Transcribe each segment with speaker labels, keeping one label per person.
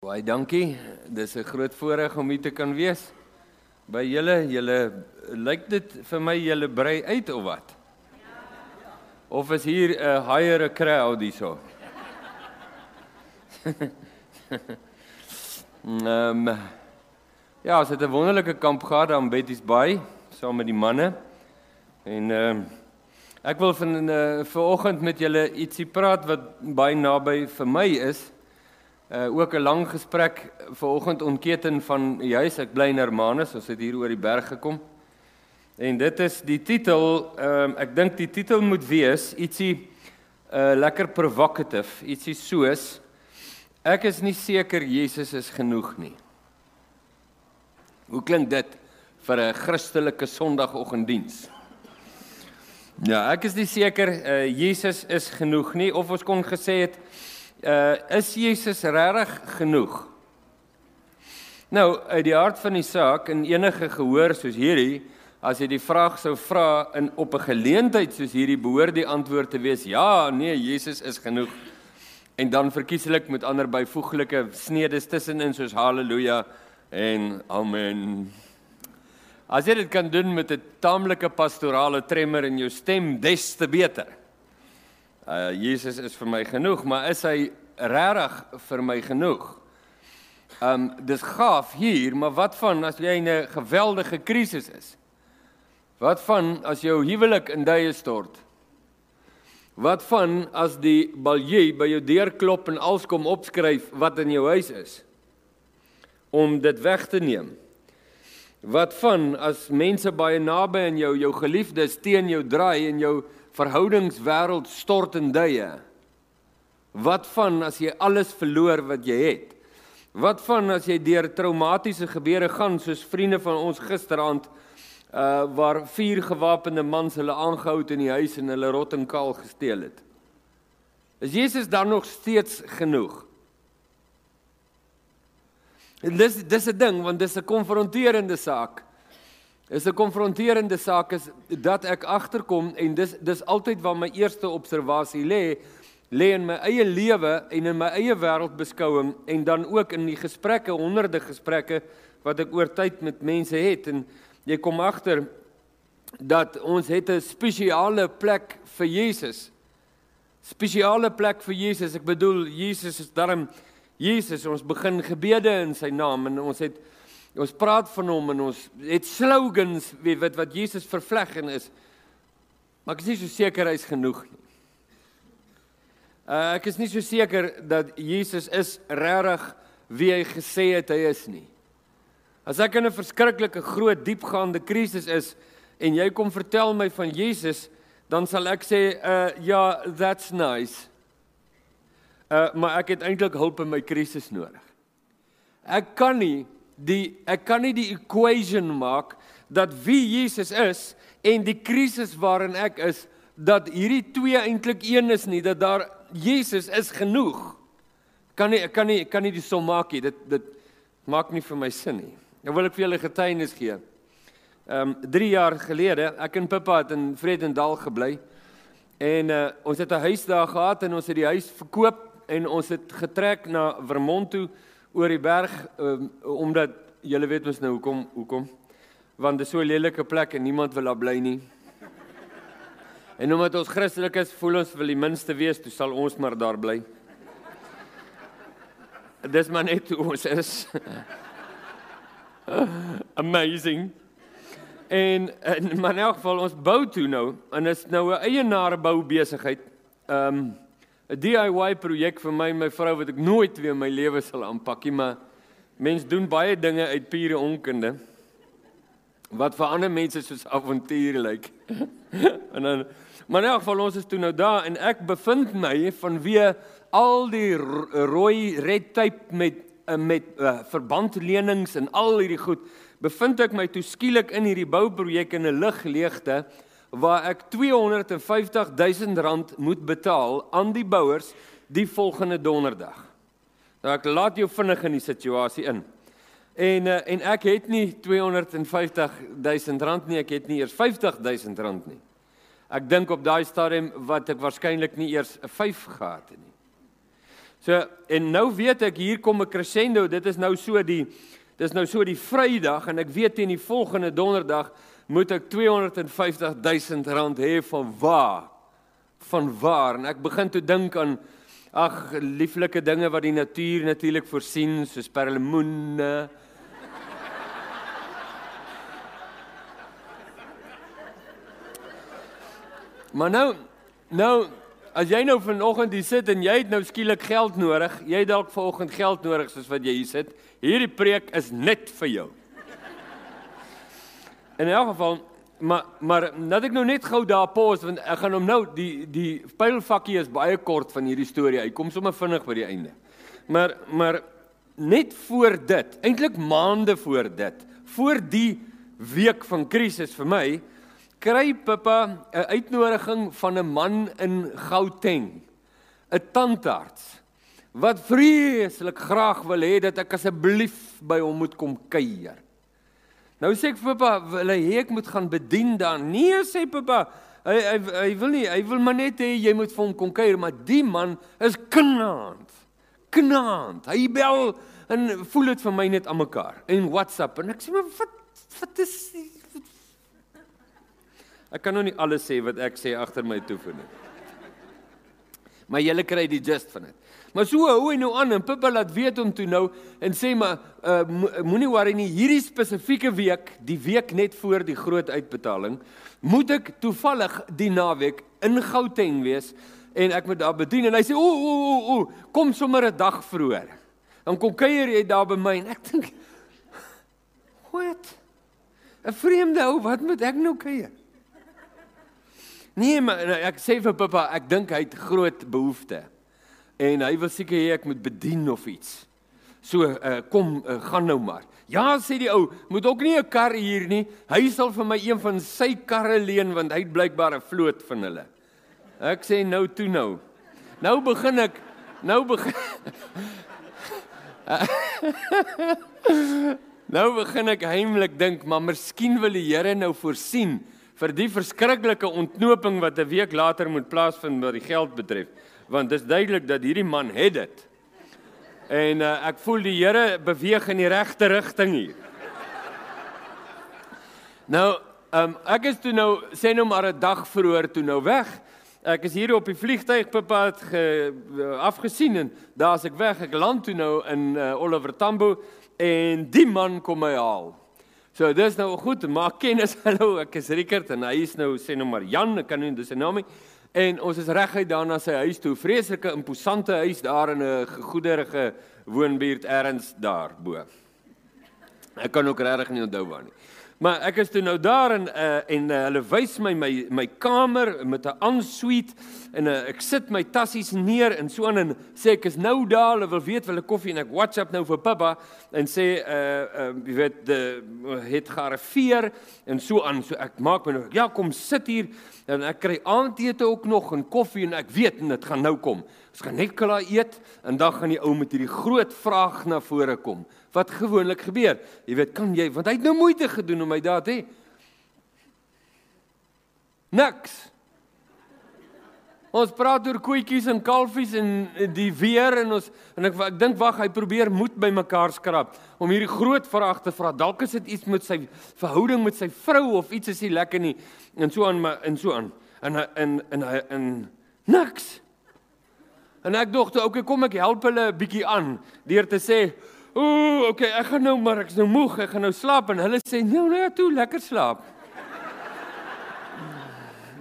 Speaker 1: Baie dankie. Dis 'n groot voorreg om hier te kan wees. By julle, julle lyk dit vir my julle brei uit of wat? Of is hier 'n higher crowd hierso? Ehm um, Ja, ons het 'n wonderlike kamp gehad daar in Betty's Bay saam met die manne. En ehm um, ek wil van uh, vanoggend met julle ietsie praat wat baie naby vir my is uh ook 'n lang gesprek vanoggend ontketen van huis. Ek bly in Hermanus, ons het hier oor die berg gekom. En dit is die titel, ehm uh, ek dink die titel moet wees ietsie uh lekker provocative, ietsie soos ek is nie seker Jesus is genoeg nie. Hoe klink dit vir 'n Christelike Sondagoggenddiens? Ja, ek is nie seker uh Jesus is genoeg nie of ons kon gesê het uh is Jesus regtig genoeg? Nou, uit die hart van die saak in enige gehoor soos hierdie, as jy die vraag sou vra in op 'n geleentheid soos hierdie, behoort die antwoord te wees ja, nee, Jesus is genoeg. En dan verkieslik met ander byvoeglike snedes tussenin soos haleluja en amen. As jy dit kan doen met 'n taamlike pastorale tremor in jou stem, des te beter. Uh Jesus is vir my genoeg, maar is hy regtig vir my genoeg? Um dis gaaf hier, maar wat van as jy in 'n geweldige krisis is? Wat van as jou huwelik in duie stort? Wat van as die baljie by jou deur klop en als kom opskryf wat in jou huis is om dit weg te neem? Wat van as mense baie naby aan jou, jou geliefdes teen jou draai en jou verhoudingswêreld stort in duie. Wat van as jy alles verloor wat jy het? Wat van as jy deur traumatiese gebeure gaan soos vriende van ons gisteraand uh waar vier gewapende mans hulle aangehou het in die huis en hulle rot en kaal gesteel het? Is Jesus dan nog steeds genoeg? En dis dis 'n ding want dis 'n konfronterende saak is 'n konfronterende saak is dat ek agterkom en dis dis altyd waar my eerste observasie lê lê in my eie lewe en in my eie wêreldbeskouing en dan ook in die gesprekke honderde gesprekke wat ek oor tyd met mense het en jy kom agter dat ons het 'n spesiale plek vir Jesus. Spesiale plek vir Jesus. Ek bedoel Jesus is daarom Jesus. Ons begin gebede in sy naam en ons het Ons praat van hom en ons het slogans wie wat wat Jesus vervleg en is. Maar ek is nie so seker hy's genoeg nie. Uh, ek is nie so seker dat Jesus is regtig wie hy gesê het hy is nie. As ek in 'n verskriklike groot diepgaande krisis is en jy kom vertel my van Jesus, dan sal ek sê uh ja, that's nice. Uh maar ek het eintlik hulp in my krisis nodig. Ek kan nie die ek kan nie die equation maak dat wie Jesus is en die krisis waarin ek is dat hierdie twee eintlik een is nie dat daar Jesus is genoeg. Kan nie kan nie kan nie die som maak nie. Dit dit maak nie vir my sin nie. Nou wil ek vir julle getuienis gee. Ehm um, 3 jaar gelede ek en Pippa het in Vredendal gebly en uh, ons het 'n huis daar gehad en ons het die huis verkoop en ons het getrek na Vermont toe oor die berg um, omdat julle weet mos nou hoekom hoekom? Want dit is so 'n lelike plek en niemand wil daar bly nie. En omdat ons Christelik is, voel ons wil die minste wees, toe sal ons maar daar bly. Dis maar net hoe ons is. Amazing. En, en maar in elk geval ons bou toe nou en is nou 'n eienaar bou besigheid. Ehm um, 'n DIY projek vir my en my vrou wat ek nooit weer in my lewe sal aanpak nie, maar mens doen baie dinge uit pure onkunde wat vir ander mense soos avontuur lyk. en dan maar in elk geval ons is toe nou daar en ek bevind my vanweë al die rooi red tape met eh, met uh, verbandlenings en al hierdie goed bevind ek my toe skielik in hierdie bouprojek in 'n ligleegte waar ek 250 000 rand moet betaal aan die bouers die volgende donderdag. Nou ek laat jou vinnig in die situasie in. En uh, en ek het nie 250 000 rand nie, ek het nie eers 50 000 rand nie. Ek dink op daai stadium wat ek waarskynlik nie eers 'n 5 gehad het nie. So en nou weet ek hier kom 'n crescendo. Dit is nou so die dis nou so die Vrydag en ek weet teen die volgende donderdag moet ek 250 000 rand hê van waar? Van waar? En ek begin toe dink aan ag lieflike dinge wat die natuur natuurlik voorsien soos perlemoene Maar nou nou as jy nou vanoggend hier sit en jy het nou skielik geld nodig, jy dalk vanoggend geld nodig soos wat jy hier sit. Hierdie preek is net vir jou. In elk geval maar maar nadat ek nou net gou daar pause want ek gaan hom nou die die pylvakkie is baie kort van hierdie storie. Hy kom sommer vinnig by die einde. Maar maar net voor dit, eintlik maande voor dit, voor die week van krisis vir my, kry Pippa 'n uitnodiging van 'n man in Gauteng, 'n tandarts wat vreeslik graag wil hê dat ek asseblief by hom moet kom kuier. Nou sê ek vir Pippa, wil hy ek moet gaan bedien dan? Nee, sê Pippa, hy hy hy wil nie, hy wil maar net hê jy moet vir hom kom kuier, maar die man is knaand. Knaand. Hy bel en voel dit vir my net aan mekaar en WhatsApp en ek sê maar wat wat is Ek kan nou nie alles sê wat ek sê agter my toevoeg nie. Maar julle kry die gist van dit. Maar so hoe hy nou aan en Pippa laat weet hom toe nou en sê maar uh, moenie worry nie hierdie spesifieke week, die week net voor die groot uitbetaling, moet ek toevallig die naweek in Gauteng wees en ek moet daar bedien en hy sê o o o o kom sommer 'n dag vroeër. Dan kom kuier jy daar by my en ek dink wat 'n vreemde ou, wat moet ek nou kuier? Nee, maar nou, ek sê vir pappa, ek dink hy het groot behoeftes. En hy wil seker hê ek moet bedien of iets. So, uh, kom, uh, gaan nou maar. Ja, sê die ou, moet ook nie 'n kar hier nie. Hy sal vir my een van sy karre leen want hy het blykbaar 'n vloot van hulle. Ek sê nou toe nou. Nou begin ek nou begin Nou begin ek heimlik dink, maar miskien wil die Here nou voorsien vir die verskriklike ontknoping wat 'n week later moet plaasvind wat die geld betref want dit is duidelik dat hierdie man het dit. En uh, ek voel die Here beweeg in die regte rigting hier. Nou um, ek is toe nou sê nou maar 'n dag vroeër toe nou weg. Ek is hier op die vliegtyg bepaad ge, afgesien en daar's ek weg. Ek land toe nou in uh, Oliver Tambo en die man kom my haal So dis nou goed, maak kennis. Hallo, ek is Rickert en hy is nou sê nou maar Jan, ek kan nie dis sy naam nie. En ons is reguit daarna sy huis toe. Vreeslike imposante huis daar in 'n goederige woonbuurt ergens daar bo. Ek kan ook regtig nie onthou waar nie. Maar ek is toe nou daar en uh, en uh, hulle wys my my my kamer met 'n ensuite en uh, ek sit my tassies neer en so aan en sê ek is nou daar, hulle wil weet wil ek koffie en ek WhatsApp nou vir pappa en sê uh uh jy weet die het gearriveer en so aan so ek maak my nou ja kom sit hier en ek kry aandete ook nog en koffie en ek weet en dit gaan nou kom. Ons gaan net klaar eet en dan gaan die ou met hierdie groot vraag na vore kom wat gewoonlik gebeur. Jy weet, kan jy want hy het nou moeite gedoen om my daar te hê. Niks. Ons praat oor koetjies en kalfies en die weer en ons en ek ek dink wag hy probeer moed by mekaar skrap om hierdie groot vraag te vra. Dalk is dit iets met sy verhouding met sy vrou of iets is nie lekker nie en so aan en so aan. En en en en, en niks. En ek dink toe okay kom ek help hulle 'n bietjie aan deur te sê Ooh, okay, ek gaan nou maar ek's nou moeg, ek gaan nou slaap en hulle sê nee, nee, toe lekker slaap.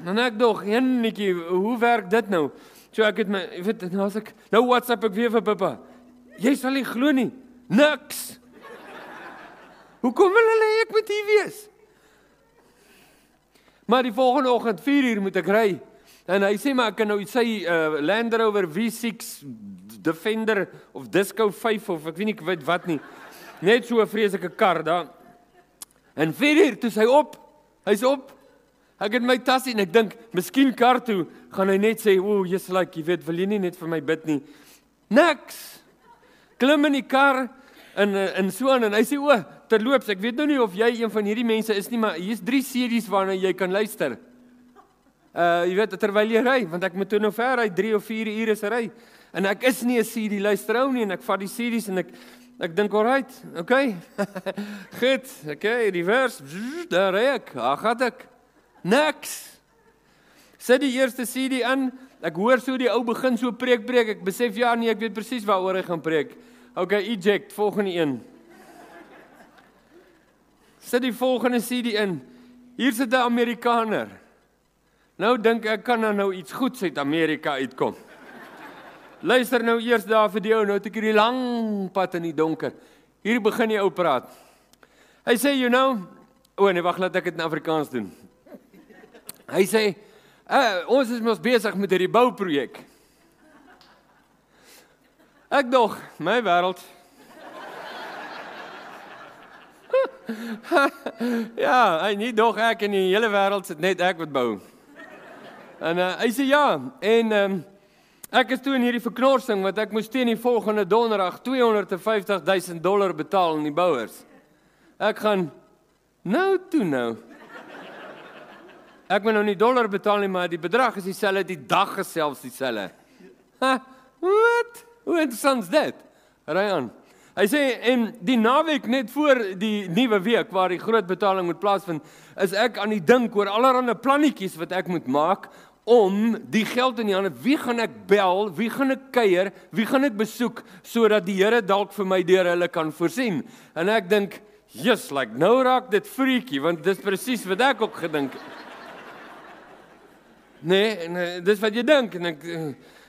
Speaker 1: Dan ek dog, enetjie, hoe werk dit nou? So ek het my, jy weet, nou as ek nou WhatsApp ek weer vir pappa. Jy sal nie glo nie. Niks. Hoekom wil hulle ek moet hier wees? Maar die volgende oggend 4uur moet ek ry. En hy sê maar ek kan nou sy uh, Land Rover V6 Defender of Disco 5 of ek weet nie weet wat nie. Net so 'n vreeslike kar daar. En vir toe hy op. Hy's op. Ek het my tas en ek dink, miskien kar toe gaan hy net sê, "O, jy's like, jy weet, wil jy nie net vir my bid nie?" Niks. Klim in die kar en en so aan en hy sê, "O, terloops, ek weet nou nie of jy een van hierdie mense is nie, maar hier's 3 CD's waarna jy kan luister." Uh jy weet terwyl jy ry, want ek moet toe nou ver ry 3 of 4 ure se ry. En ek is nie 'n CD luisteraar nie en ek vat die CD's en ek ek dink alright, okay. Goed, okay, reverse. Daar ek, ag het ek niks. Sit die eerste CD in. Ek hoor so die ou begin so preek preek. Ek besef ja nee, ek weet presies waaroor hy gaan preek. Okay, eject volgende een. Sit die volgende CD in. Hier sit 'n Amerikaner. Nou dink ek kan dan nou iets goeds uit Amerika uitkom. Luister nou eers daar vir die ou, nou het ek hierdie lang pad in die donker. Hier begin die ou praat. Hy sê, "You know, o oh nee, wag, laat ek dit in Afrikaans doen." Hy sê, uh, "Ons is mos besig met hierdie bouprojek." Ek dog, my wêreld. ja, hy nie dog ek in die hele wêreld sit net ek wat bou. En uh, hy sê ja, en ehm um, ek is toe in hierdie verknorsing wat ek moes teen die volgende donderdag 250 000 dollar betaal aan die bouers. Ek gaan nou toe nou. Ek moet nou nie dollar betaal nie, maar die bedrag is dieselfde, die dag selfs dieselfde. Wat? Hoe interessant is dit? Ry aan. Hy sê en die naweek net voor die nuwe week waar die groot betaling moet plaasvind, is ek aan die dink oor allerlei plannetjies wat ek moet maak om die geld in die hande. Wie gaan ek bel? Wie gaan ek kuier? Wie gaan ek besoek sodat die Here dalk vir my deur hulle kan voorsien? En ek dink, "Jesus, like nou raak dit freaky want dis presies wat ek ook gedink het." Nee, nee, dis wat jy dink en ek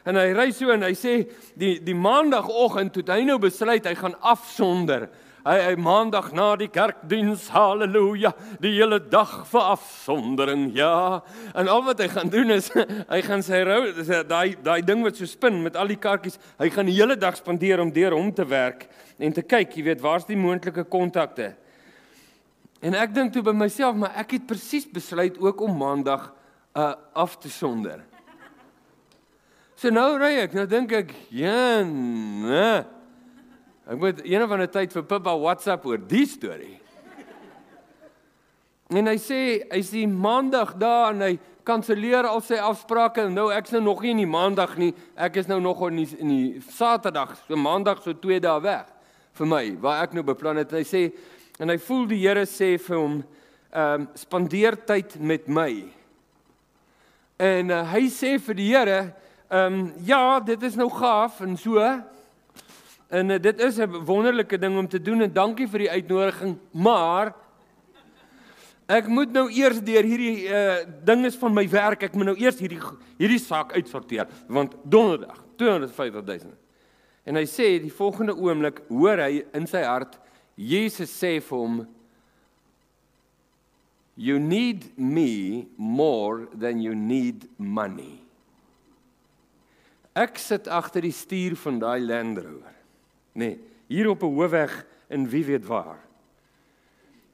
Speaker 1: en hy ry so en hy sê die die maandagooggend toe hy nou besluit hy gaan afsonder. Hy hy maandag na die kerkdiens, haleluja, die hele dag vir afsondering, ja. En al wat hy gaan doen is hy gaan sy rou daai daai ding wat so spin met al die kaartjies, hy gaan die hele dag spandeer om deur hom te werk en te kyk, jy weet, waar's die moontlike kontakte. En ek dink toe by myself, maar ek het presies besluit ook om maandag uh af te sonder. So nou ry ek, nou dink ek, ja, nee. Ek moet een of ander tyd vir Pippa WhatsApp oor die storie. En hy sê hy's die maandag daar en hy kanselleer al sy afsprake. Nou ek's nou nog nie in die maandag nie. Ek is nou nog in die, in die Saterdag, so maandag so 2 dae weg vir my waar ek nou beplan het. Hy sê en hy voel die Here sê vir hom, ehm um, spandeer tyd met my. En uh, hy sê vir die Here, ehm um, ja, dit is nou gaaf en so. En uh, dit is 'n wonderlike ding om te doen en dankie vir die uitnodiging, maar ek moet nou eers deur hierdie uh dinges van my werk, ek moet nou eers hierdie hierdie saak uitsorteer want donderdag 250 000. En hy sê die volgende oomblik hoor hy in sy hart Jesus sê vir hom You need me more than you need money. Ek sit agter die stuur van daai Land Rover nê, nee, hier op 'n hoofweg in wie weet waar.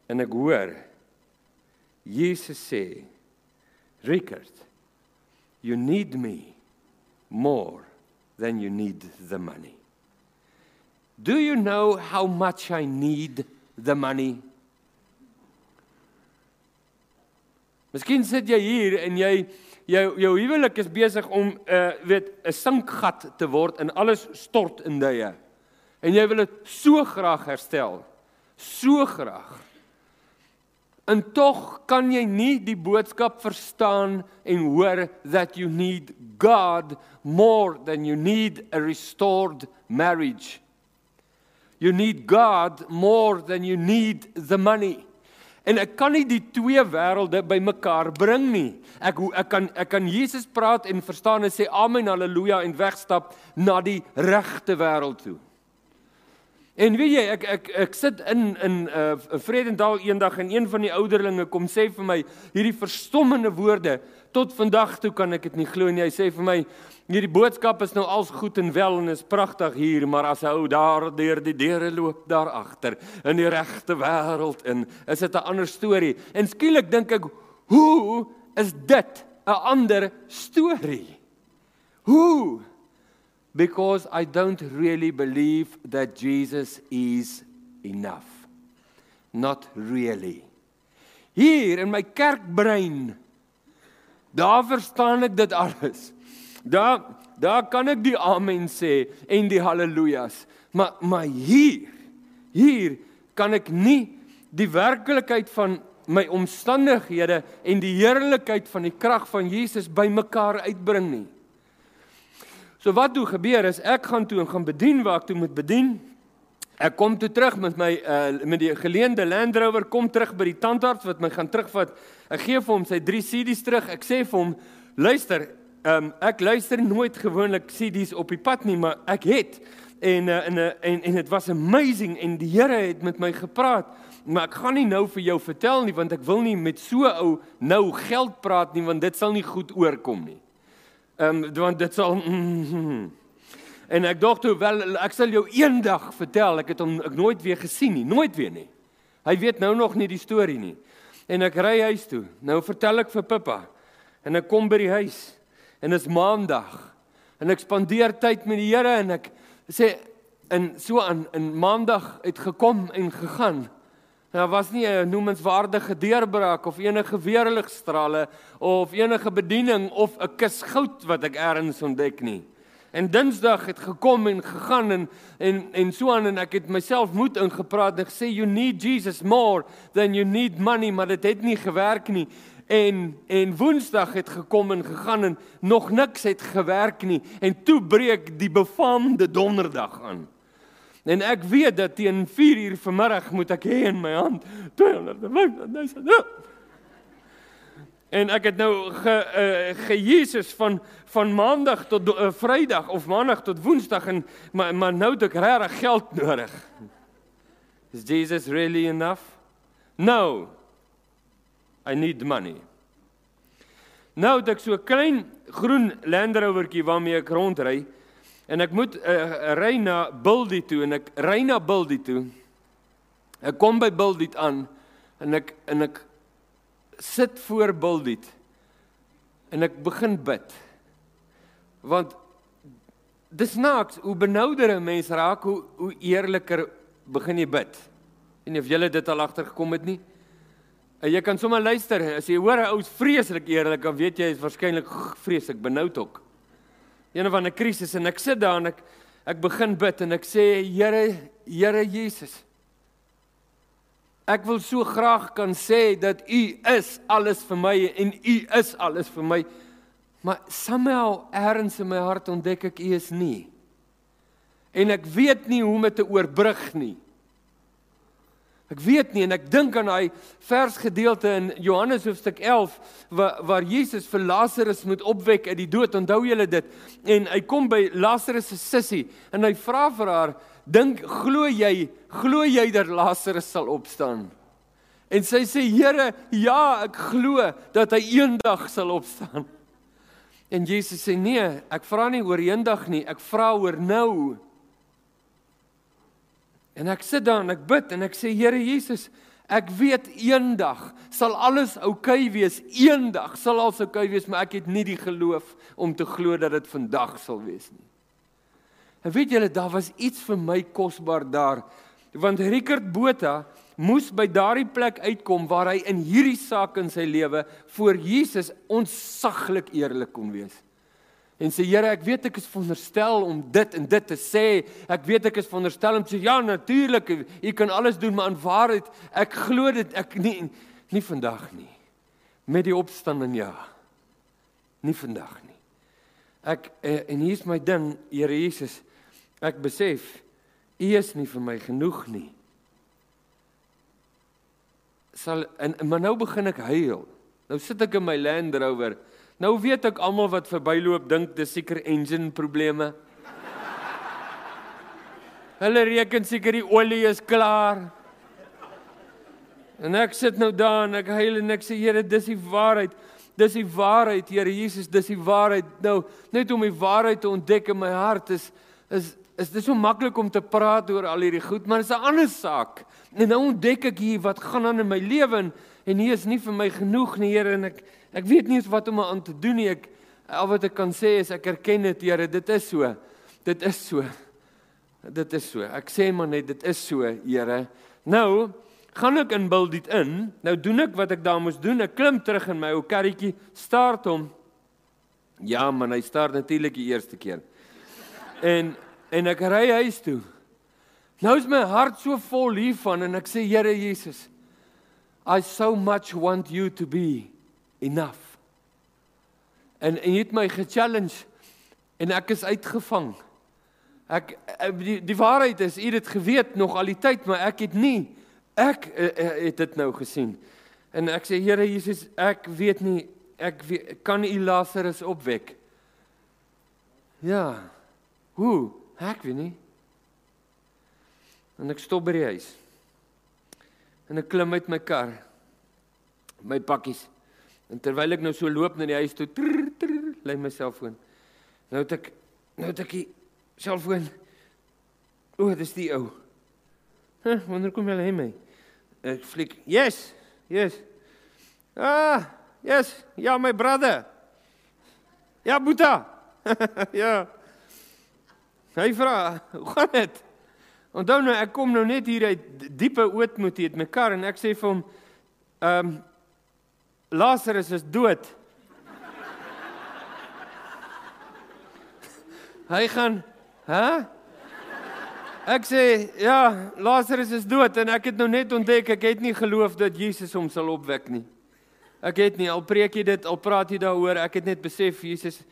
Speaker 1: En ek hoor Jesus sê, Richard, you need me more than you need the money. Do you know how much I need the money? Miskien sit jy hier en jy jou jou huwelik is besig om 'n uh, weet 'n sinkgat te word en alles stort in duie en jy wil dit so graag herstel. So graag. En tog kan jy nie die boodskap verstaan en hoor that you need God more than you need a restored marriage. You need God more than you need the money. En ek kan nie die twee wêrelde bymekaar bring nie. Ek ek kan ek kan Jesus praat en verstaan en sê amen haleluja en wegstap na die regte wêreld toe. En weet jy, ek ek ek sit in in 'n uh, Vredendal eendag en een van die ouderlinge kom sê vir my hierdie verstommende woorde. Tot vandag toe kan ek dit nie glo nie. Hy sê vir my hierdie boodskap is nou als goed en wel en is pragtig hier, maar as 'n ou daar deur die deure loop daar agter in die regte wêreld in, is dit 'n ander storie. En skielik dink ek, hoe is dit 'n ander storie? Hoe because I don't really believe that Jesus is enough. Not really. Hier in my kerkbrein daar verstaan ek dit alles. Daar daar kan ek die amen sê en die haleluja's. Maar maar hier hier kan ek nie die werklikheid van my omstandighede en die heerlikheid van die krag van Jesus bymekaar uitbring nie. So wat toe gebeur is ek gaan toe en gaan bedien waar ek toe moet bedien. Ek kom toe terug met my uh, met die geleende Land Rover kom terug by die tandarts wat my gaan terugvat. Ek gee vir hom sy 3 CD's terug. Ek sê vir hom, "Luister, um, ek luister nooit gewoonlik CD's op die pad nie, maar ek het en uh, en uh, en en dit was amazing en die Here het met my gepraat." Maar ek gaan nie nou vir jou vertel nie want ek wil nie met so ou nou geld praat nie want dit sal nie goed oorkom nie. Ehm um, want dit sal mm, mm, En ek dink toe wel ek sal jou eendag vertel, ek het hom ek nooit weer gesien nie, nooit weer nie. Hy weet nou nog nie die storie nie. En ek ry huis toe. Nou vertel ek vir Pippa. En ek kom by die huis en dit is maandag. En ek spandeer tyd met die Here en ek sê in so aan in maandag het gekom en gegaan. Daar was nie 'n noemenswaardige deurbraak of enige weerligstrale of enige bediening of 'n kus goud wat ek eers ontdek nie. En Dinsdag het gekom en gegaan en en en so aan en ek het myself moed ingepraat en gesê you need Jesus more than you need money, maar dit het nie gewerk nie. En en Woensdag het gekom en gegaan en nog niks het gewerk nie en toe breek die befaamde Donderdag aan. En ek weet dat teen 4:00 vanmiddag moet ek hê in my hand 250 000. En ek het nou ge uh, ge Jesus van van maandag tot uh, vrydag of maandag tot woensdag en maar maar nou het ek regtig geld nodig. Is Jesus really enough? No. I need money. Nou het ek so 'n klein groen Land Rovertjie waarmee ek rondry en ek moet uh, ry na Buldie toe en ek ry na Buldie toe. Ek kom by Buldie aan en ek en ek sit voor Buldiet en ek begin bid. Want dis naaks hoe benouder 'n mens raak hoe hoe eerliker begin jy bid. En of jy dit al agtergekom het nie? En jy kan sommer luister as jy hoor 'n ou vreeslik eerlik, dan weet jy hy is waarskynlik vreeslik benoud ook. Een van 'n krisis en ek sit daar en ek ek begin bid en ek sê Here, Here Jesus Ek wil so graag kan sê dat U is alles vir my en U is alles vir my. Maar somehow ergens in my hart ontdek ek U is nie. En ek weet nie hoe om dit te oorbrug nie. Ek weet nie en ek dink aan daai versgedeelte in Johannes hoofstuk 11 waar waar Jesus vir Lazarus moet opwek uit die dood. Onthou julle dit? En hy kom by Lazarus se sussie en hy vra vir haar dink glo jy glo jy dat Lazarus sal opstaan? En sy sê Here, ja, ek glo dat hy eendag sal opstaan. En Jesus sê nee, ek vra nie oor eendag nie, ek vra oor nou. En ek sit daar en ek bid en ek sê Here Jesus, ek weet eendag sal alles oukei okay wees. Eendag sal alles oukei okay wees, maar ek het nie die geloof om te glo dat dit vandag sal wees nie. En weet julle, daar was iets vir my kosbaar daar. Want Rickert Botha moes by daardie plek uitkom waar hy in hierdie saak in sy lewe voor Jesus onsaglik eerlik kon wees. En sê Here, ek weet ek is veronderstel om dit en dit te sê. Ek weet ek is veronderstel om te sê ja, natuurlik, u kan alles doen, maar in waarheid ek glo dit ek nie nie vandag nie. Met die opstanding ja. Nie vandag nie. Ek eh, en hier's my ding, Here Jesus. Ek besef U is nie vir my genoeg nie. Sal en maar nou begin ek huil. Nou sit ek in my Land Rover. Nou weet ek almal wat verbyloop dink dis seker engine probleme. Hulle reken seker die olie is klaar. En ek sit nou daar en ek huil en ek sê Here, dis die waarheid. Dis die waarheid, Here Jesus, dis die waarheid. Nou, net om die waarheid te ontdek in my hart is is is dit so maklik om te praat oor al hierdie goed, maar dit is 'n ander saak. En nou ontdek ek hier wat gaan aan in my lewe en en hier is nie vir my genoeg nie, Here, en ek ek weet nie wat om aan te doen nie. Ek al wat ek kan sê is ek erken dit, Here, dit is so. Dit is so. Dit is so. Ek sê maar net dit is so, Here. Nou gaan ek in bil dit in. Nou doen ek wat ek daar moes doen. Ek klim terug in my ou karretjie, start hom. Ja, man, hy staar natuurlik die eerste keer. En en ek ry huis toe. Nou is my hart so vol hiervan en ek sê Here Jesus, I so much want you to be enough. En en jy het my ge-challenge en ek is uitgevang. Ek eh, die, die waarheid is, u het geweet nog al die tyd, maar ek het nie ek uh, uh, het dit nou gesien. En ek sê Here Jesus, ek weet nie ek weet, kan u Lazarus opwek. Ja. Hoe? Ek weet nie. En ek stop by die huis. En ek klim uit my kar. My pakkies. En terwyl ek nou so loop na die huis toe, trrr, trrr, lê my selfoon. Nou het ek nou het ek die selfoon. O, dis die ou. Hæ, wanneer kom jy lê my? Ek fliek. Yes. Yes. Ah, yes. Ja, my brother. Ja, Boeta. ja. Hy vra, "Hoe gaan dit?" Onthou nou, ek kom nou net hier uit diepe ootmoed hier met my kar en ek sê vir hom, "Ehm um, Lazarus is dood." Hy gaan, "Hæ?" Ek sê, "Ja, Lazarus is dood en ek het nou net ontdek ek het nie geloof dat Jesus hom sal opwek nie." Ek het nie al preek jy dit, al praat jy daaroor, ek het net besef Jesus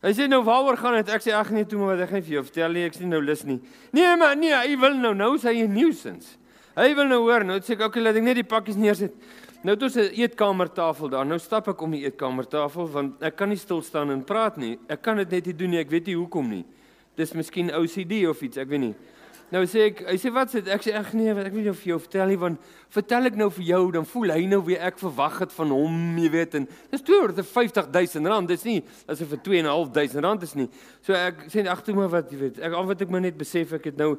Speaker 1: Hy sê nou waaroor gaan dit? Ek sê ag nee, toe maar wat ek gaan vir jou vertel nie, ek sien nou lus nie. Nee maar nee, hy wil nou nou sê hy nuisance. Hy wil nou hoor, nou sê ek okay, laat ek net die pakkies neersit. Nou toe se eetkamertafel daar. Nou stap ek om die eetkamertafel want ek kan nie stil staan en praat nie. Ek kan dit net nie doen nie. Ek weet nie hoekom nie. Dis miskien OCD of iets, ek weet nie. Nou sê ek, hy sê wat sê ek sê ag nee, ek weet nie of jy vertel nie want vertel ek nou vir jou dan voel hy nou weer ek verwag het van hom, jy weet en dis 250 000 rand, dis nie asof dit 2.500 rand is nie. So ek sê ag toe maar wat jy weet, ek al wat ek maar net besef ek het nou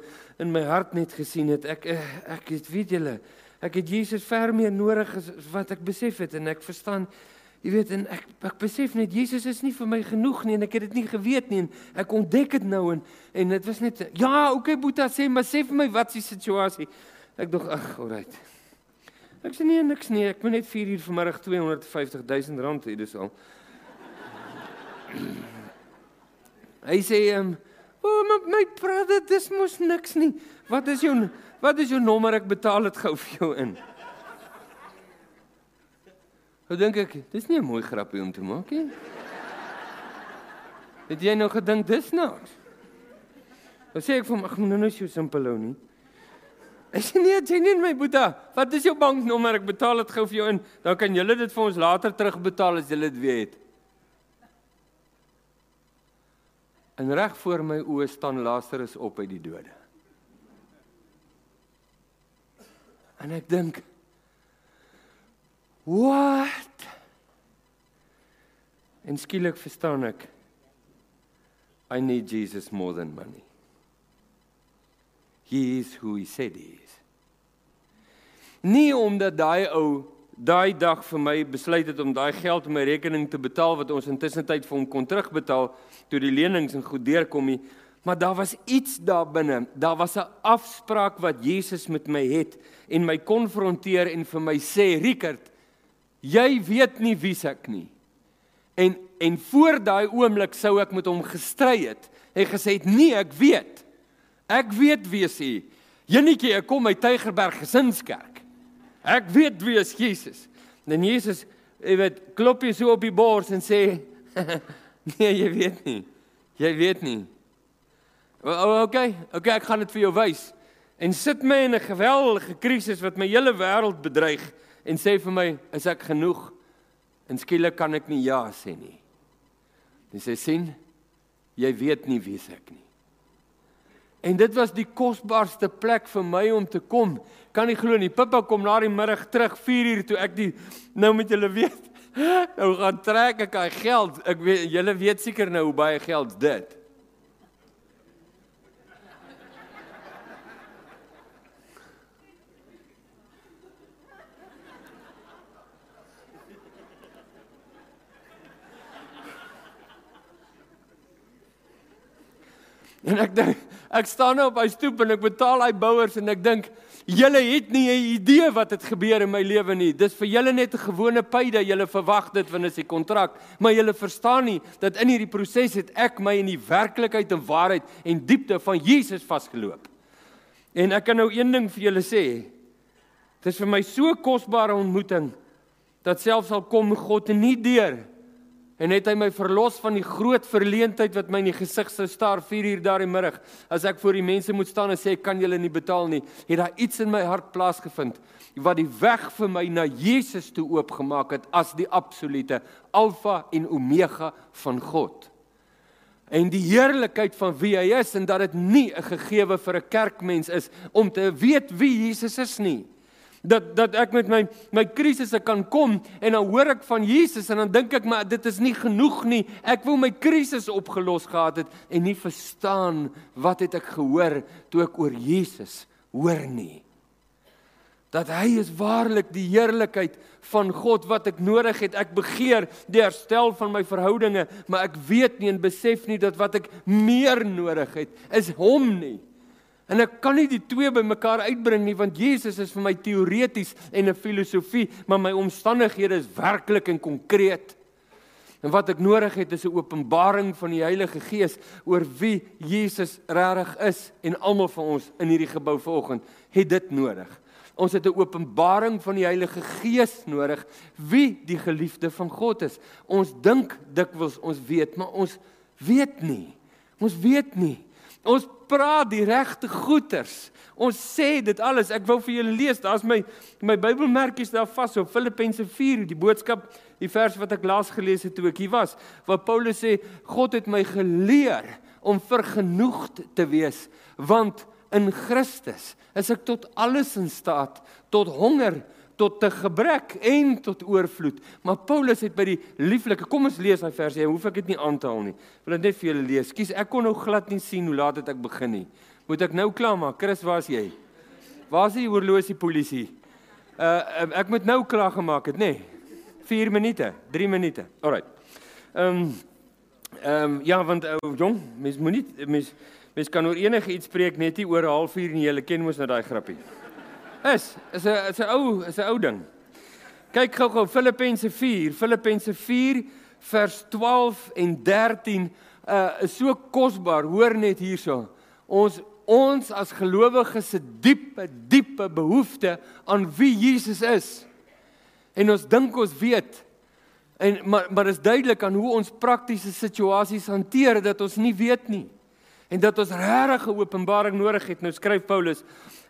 Speaker 1: in my hart net gesien het ek eh, ek het weet julle, ek het Jesus ver meer nodig as wat ek besef het en ek verstaan Jy weet en ek ek besef net Jesus is nie vir my genoeg nie en ek het dit nie geweet nie en ek ontdek dit nou en en dit was net ja, okay Boeta sê maar sê vir my wat is die situasie? Ek dog ag, alright. Ek sê nee, niks nie. Ek moet net 4 uur vanmiddag 250 000 rand hê dis al. Hy sê ehm um, o oh, my, my brother, dis mos niks nie. Wat is jou wat is jou nommer? Ek betaal dit gou vir jou in. Nou dink ek, dis nie 'n mooi grappie om te maak nie. Het jy nou gedink dis niks? Wat sê ek vir hom, ag moet nou so simpel hou nie. Ek sê nee, jy nie my boeta. Wat is jou banknommer? Ek betaal dit gou vir jou in. Dan kan julle dit vir ons later terugbetaal as julle dit weer het. En reg voor my oë staan Lazarus op uit die dode. En ek dink What? En skielik verstaan ek I need Jesus more than money. He is who he said he is. Nie omdat daai ou daai dag vir my besluit het om daai geld op my rekening te betaal wat ons intussen tyd vir hom kon terugbetaal toe die lenings en goed deurkom nie, maar daar was iets daar binne. Daar was 'n afspraak wat Jesus met my het en my konfronteer en vir my sê, "Rickert, Jy weet nie wie ek nie. En en voor daai oomblik sou ek met hom gestry het en gesê het nee, ek weet. Ek weet wie is hy. Jenetjie, ek kom uit Tygerberg Gesinskerk. Ek weet wie is Jesus. En Jesus, jy weet, klop jy so op die bors en sê nee, jy weet nie. Jy weet nie. Okay, okay, ek gaan dit vir jou wys. En sit my in 'n geweldige krisis wat my hele wêreld bedreig en sê vir my, is ek genoeg? En skielik kan ek nie ja sê nie. Dis sê sien, jy weet nie wie ek nie. En dit was die kosbaarste plek vir my om te kom. Kan nie glo nie. Pippa kom na die middag terug 4 uur toe ek die nou met julle weet. Nou gaan trek ek hy geld. Ek weet julle weet seker nou hoe baie geld dit. En ek dink ek staan nou op hy stoep en ek betaal hy bouers en ek dink julle het nie 'n idee wat het gebeur in my lewe nie. Dis vir julle net 'n gewone pyde. Julle verwag dit wanneer is die kontrak, maar julle verstaan nie dat in hierdie proses het ek my in die werklikheid en waarheid en diepte van Jesus vasgeloop. En ek kan nou een ding vir julle sê. Dit is vir my so kosbare ontmoeting dat selfs al kom God nie deur en het hy my verlos van die groot verleentheid wat my in die gesig sou staar 4 uur daardie middag as ek voor die mense moet staan en sê kan julle nie betaal nie? Het daar iets in my hart plaasgevind wat die weg vir my na Jesus toe oopgemaak het as die absolute alfa en omega van God. En die heerlikheid van wie hy is en dat dit nie 'n gegewe vir 'n kerkmens is om te weet wie Jesus is nie dat dat ek met my my krisisse kan kom en dan hoor ek van Jesus en dan dink ek maar dit is nie genoeg nie. Ek wou my krisis opgelos gehad het en nie verstaan wat het ek gehoor toe ek oor Jesus hoor nie. Dat hy is waarlik die heerlikheid van God wat ek nodig het. Ek begeer die herstel van my verhoudinge, maar ek weet nie en besef nie dat wat ek meer nodig het is hom nie. En ek kan nie die twee bymekaar uitbring nie want Jesus is vir my teoreties en 'n filosofie, maar my omstandighede is werklik en konkreet. En wat ek nodig het is 'n openbaring van die Heilige Gees oor wie Jesus regtig is en almal van ons in hierdie gebou vanoggend het dit nodig. Ons het 'n openbaring van die Heilige Gees nodig wie die geliefde van God is. Ons dink dikwels ons weet, maar ons weet nie. Ons weet nie. Ons praat die regte goeters. Ons sê dit alles. Ek wou vir julle lees. Daar's my my Bybelmerkies daar vas op Filippense 4, die boodskap, die vers wat ek laas gelees het toe ek hier was, waar Paulus sê God het my geleer om vergenoegd te wees, want in Christus is ek tot alles in staat, tot honger, tot te gebrek en tot oorvloed. Maar Paulus het by die lieflike, kom ons lees daai vers, jy hoef ek dit nie aan te haal nie. Wil dit net vir julle lees. Skus, ek kon nou glad nie sien hoe laat dit ek begin nie. Moet ek nou klaar maak? Chris, waar is jy? Waar is die oorlosie polisie? Uh ek moet nou klaar gemaak het, nê? Nee. 4 minute, 3 minute. Alraai. Ehm um, ehm um, ja, want ou uh, jong, mens moenie mens mens kan oor enige iets spreek net nie oor 'n halfuur nie. Jy ken mos nou daai grappie. Is is 'n is 'n ou is 'n ou ding. Kyk gou-gou Filippense 4, Filippense 4 vers 12 en 13 uh is so kosbaar. Hoor net hierso. Ons ons as gelowiges se diepe diepe behoefte aan wie Jesus is. En ons dink ons weet en maar maar is duidelik aan hoe ons praktiese situasies hanteer dat ons nie weet nie en dat ons regtig 'n openbaring nodig het. Nou skryf Paulus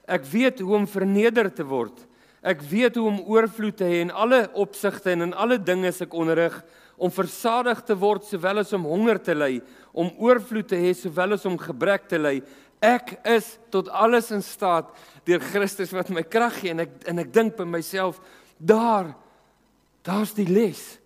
Speaker 1: Ek weet hoe om verneder te word. Ek weet hoe om oorvloed te hê in alle opsigte en in alle dinge se ek onderrig om versadig te word sowel as om honger te ly, om oorvloed te hê sowel as om gebrek te ly. Ek is tot alles in staat deur Christus wat my krag gee en ek en ek dink by myself daar daar's die les.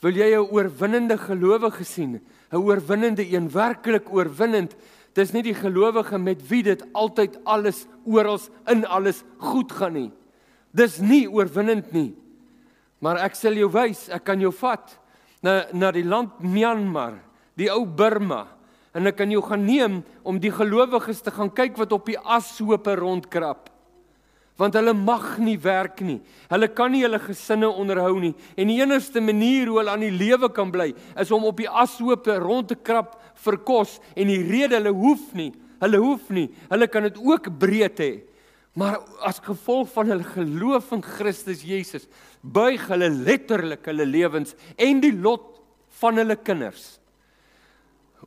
Speaker 1: Wil jy 'n oorwinnende gelowige sien? 'n Oorwinnende een, werklik oorwinnend. Dis nie die gelowige met wie dit altyd alles oral in alles goed gaan nie. Dis nie oorwinnend nie. Maar ek sal jou wys, ek kan jou vat na na die land Myanmar, die ou Burma en ek kan jou gaan neem om die gelowiges te gaan kyk wat op die ashope rondkrap want hulle mag nie werk nie. Hulle kan nie hulle gesinne onderhou nie en die enigste manier hoe hulle aan die lewe kan bly is om op die ashope rond te krap vir kos en die rede hulle hoef nie. Hulle hoef nie. Hulle kan dit ook breed hê. Maar as gevolg van hulle geloof in Christus Jesus, buig hulle letterlik hulle lewens en die lot van hulle kinders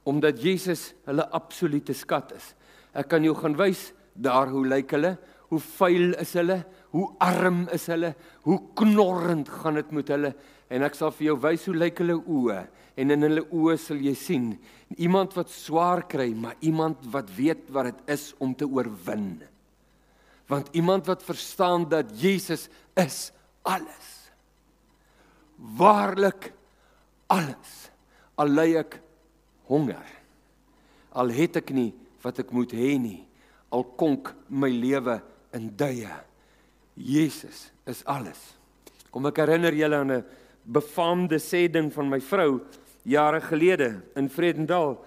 Speaker 1: omdat Jesus hulle absolute skat is. Ek kan jou gaan wys daar hoe lyk hulle? Hoe vuil is hulle? Hoe arm is hulle? Hoe knorrend gaan dit met hulle? En ek sal vir jou wys hoe lyk hulle oë en in hulle oë sal jy sien iemand wat swaar kry, maar iemand wat weet wat dit is om te oorwin. Want iemand wat verstaan dat Jesus is alles. Waarlik alles. Al ly ek honger. Al het ek nie wat ek moet hê nie. Al konk my lewe in duie. Jesus is alles. Kom ek herinner julle aan 'n befaamde sê ding van my vrou jare gelede in Vredendal.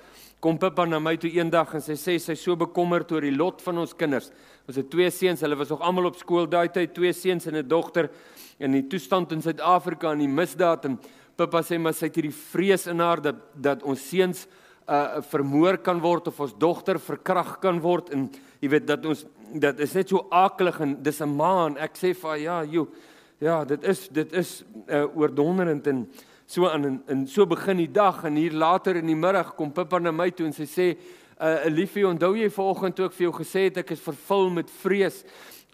Speaker 1: kom Pippa na my toe eendag en sy sê sy's so bekommerd oor die lot van ons kinders. Ons het twee seuns, hulle was nog almal op skool daai tyd, twee seuns en 'n dogter in die toestand in Suid-Afrika en die misdaad en Pippa sê maar sy het hierdie vrees in haar dat dat ons seuns uh vermoor kan word of ons dogter verkragt kan word en jy weet dat ons dat is net so akelig en dis 'n maan. Ek sê vir ja, joh. Ja, dit is dit is uh oordonderend en so aan en, en so begin die dag en hier later in die middag kom Pippa na my toe en sy sê uh liefie onthou jy vanoggend toe ek vir jou gesê het ek is vervul met vrees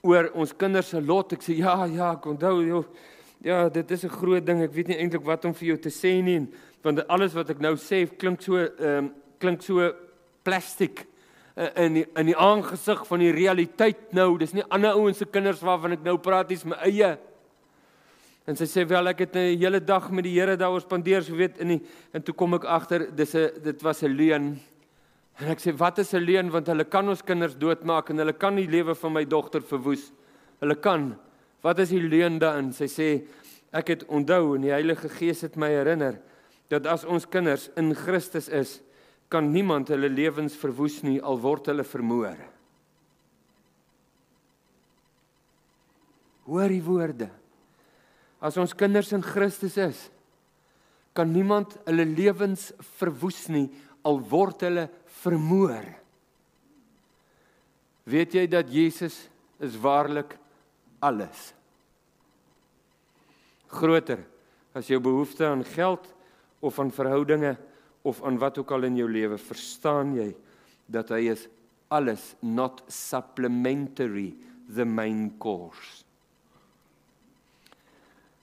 Speaker 1: oor ons kinders se lot ek sê ja ja ek onthou joh ja dit is 'n groot ding ek weet nie eintlik wat om vir jou te sê nie want alles wat ek nou sê klink so ehm um, klink so plastiek in die, in die aangesig van die realiteit nou dis nie ander ouens se kinders waarvan ek nou praat dis my eie En sy sê wel ek het 'n hele dag met die Here daaroor spandeer, so weet in die, en toe kom ek agter dis 'n dit was 'n leuen. En ek sê wat is 'n leuen want hulle kan ons kinders doodmaak en hulle kan die lewe van my dogter verwoes. Hulle kan. Wat is die leuen daarin? Sy sê ek het onthou en die Heilige Gees het my herinner dat as ons kinders in Christus is, kan niemand hulle lewens verwoes nie al word hulle vermoor. Hoor die woorde. As ons kinders in Christus is, kan niemand hulle lewens verwoes nie al word hulle vermoor. Weet jy dat Jesus is waarlik alles? Groter as jou behoefte aan geld of aan verhoudinge of aan wat ook al in jou lewe, verstaan jy dat hy is alles not supplementary the main course.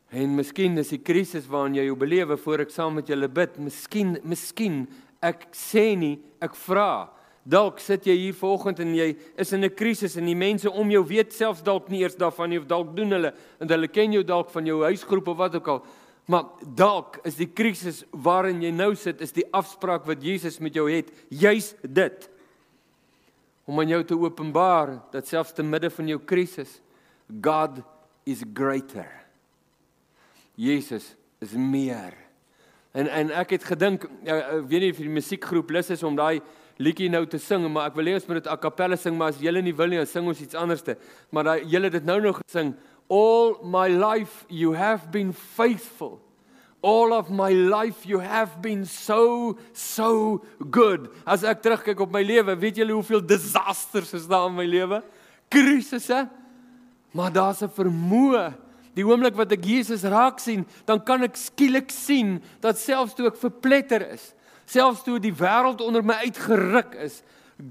Speaker 1: En miskien is die krisis waarin jy jou belewe voor ek saam met julle bid. Miskien, miskien ek sê nie, ek vra. Dalk sit jy hier vanoggend en jy is in 'n krisis en die mense om jou weet selfs dalk nie eers daarvan nie of dalk doen hulle en hulle ken jou dalk van jou huisgroep of wat ook al. Maar dalk is die krisis waarin jy nou sit is die afspraak wat Jesus met jou het, juis dit. Om aan jou te openbaar dat selfs te midde van jou krisis God is greater. Jesus is meer. En en ek het gedink, ja, ek weet nie of die musiekgroep lus is om daai liedjie nou te sing, maar ek wil hê ons moet dit a cappella sing, maar as julle nie wil nie, dan sing ons iets anderste. Maar daai julle dit nou nog gesing, all my life you have been faithful. All of my life you have been so so good. As ek terugkyk op my lewe, weet julle hoeveel disasters is daar in my lewe? Krisisse. Maar daar's 'n vermoë Die oomblik wat ek Jesus raak sien, dan kan ek skielik sien dat selfs toe ek verpletter is, selfs toe die wêreld onder my uitgeruk is,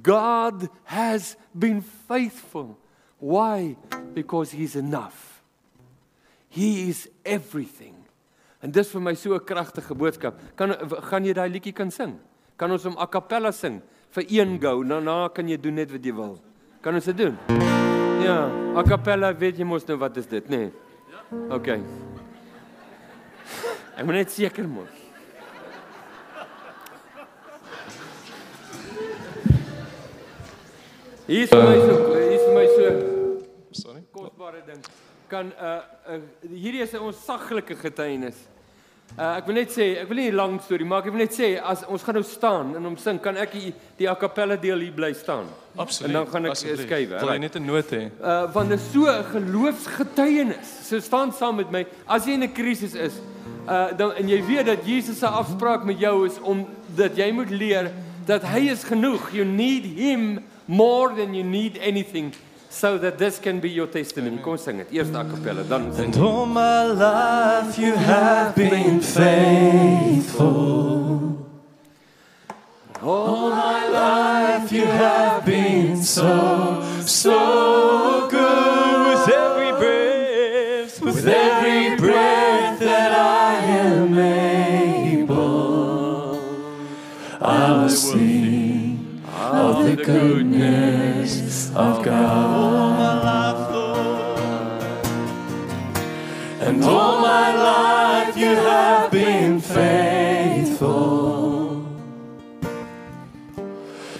Speaker 1: God has been faithful. Why? Because he's enough. He is everything. En dis vir my so 'n kragtige boodskap. Kan gaan jy daai liedjie kan sing? Kan ons hom a cappella sing vir een gou? Daarna kan jy doen net wat jy wil. Kan ons dit doen? Ja, a cappella, weet jy mos nou wat is dit, nê? Nee. OK. Ek moet net seker moet. Hier is my so, hier is my so. Kosbare ding. Kan uh, uh hierdie is 'n onsaglike getuienis. Uh, ek wil net sê, ek wil nie 'n lang storie maak, ek wil net sê as ons gaan nou staan en hom sing, kan ek die, die a cappella deel hier bly staan.
Speaker 2: Absoluut.
Speaker 1: En dan gaan ek skuif,
Speaker 2: hè. Wil jy net 'n noot hê?
Speaker 1: Uh want dit is so 'n geloofsgetuienis. So staan saam met my. As jy in 'n krisis is, uh dan en jy weet dat Jesus se afspraak met jou is om dat jy moet leer dat hy is genoeg. You need him more than you need anything so that this can be your testimony. Kom sing dit. Eers a cappella, dan
Speaker 3: sing. And all my life you have been faithful. All my life you have been so so good with every breath with every breath that I am able. I will sing of the goodness of God. have been faithful.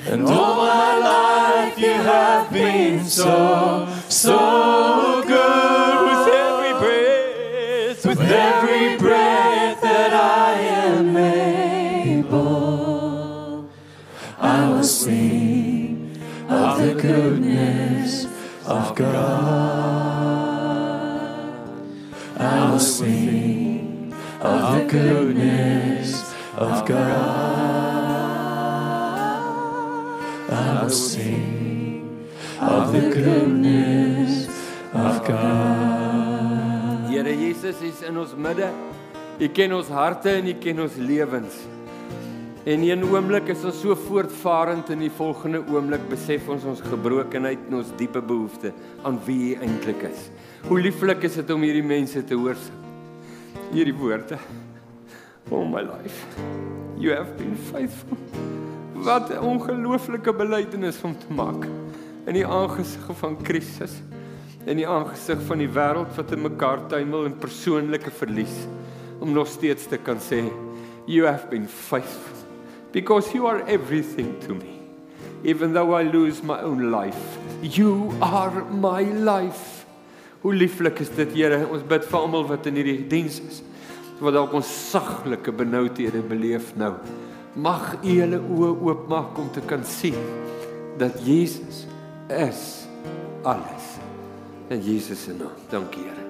Speaker 3: And all my life you have been so, so good with every breath, with every breath that I am able. I will sing of the goodness of God. Goodness of God. I will sing of the goodness of God.
Speaker 1: Here Jesus is in ons midde. U ken ons harte en u ken ons lewens. En in 'n oomblik is ons so voortvarend en in die volgende oomblik besef ons ons gebrokenheid en ons diepe behoefte aan wie U eintlik is. Hoe lieflik is dit om hierdie mense te hoor. Hierdie woorde. Oh my life. You have been faithful. Wat 'n ongelooflike belydenis om te maak. In die aangesig van krisis. In die aangesig van die wêreld wat in mekaar tuimel en persoonlike verlies. Om nog steeds te kan sê you have been faithful. Because you are everything to me. Even though i lose my own life you are my life. Hoe lieflik is dit Here ons bid vir almal wat in hierdie diens is wat dalk ons saglike benoudhede beleef nou. Mag u hulle oë oopmaak om te kan sien dat Jesus is alles. In Jesus se naam. Dankie Here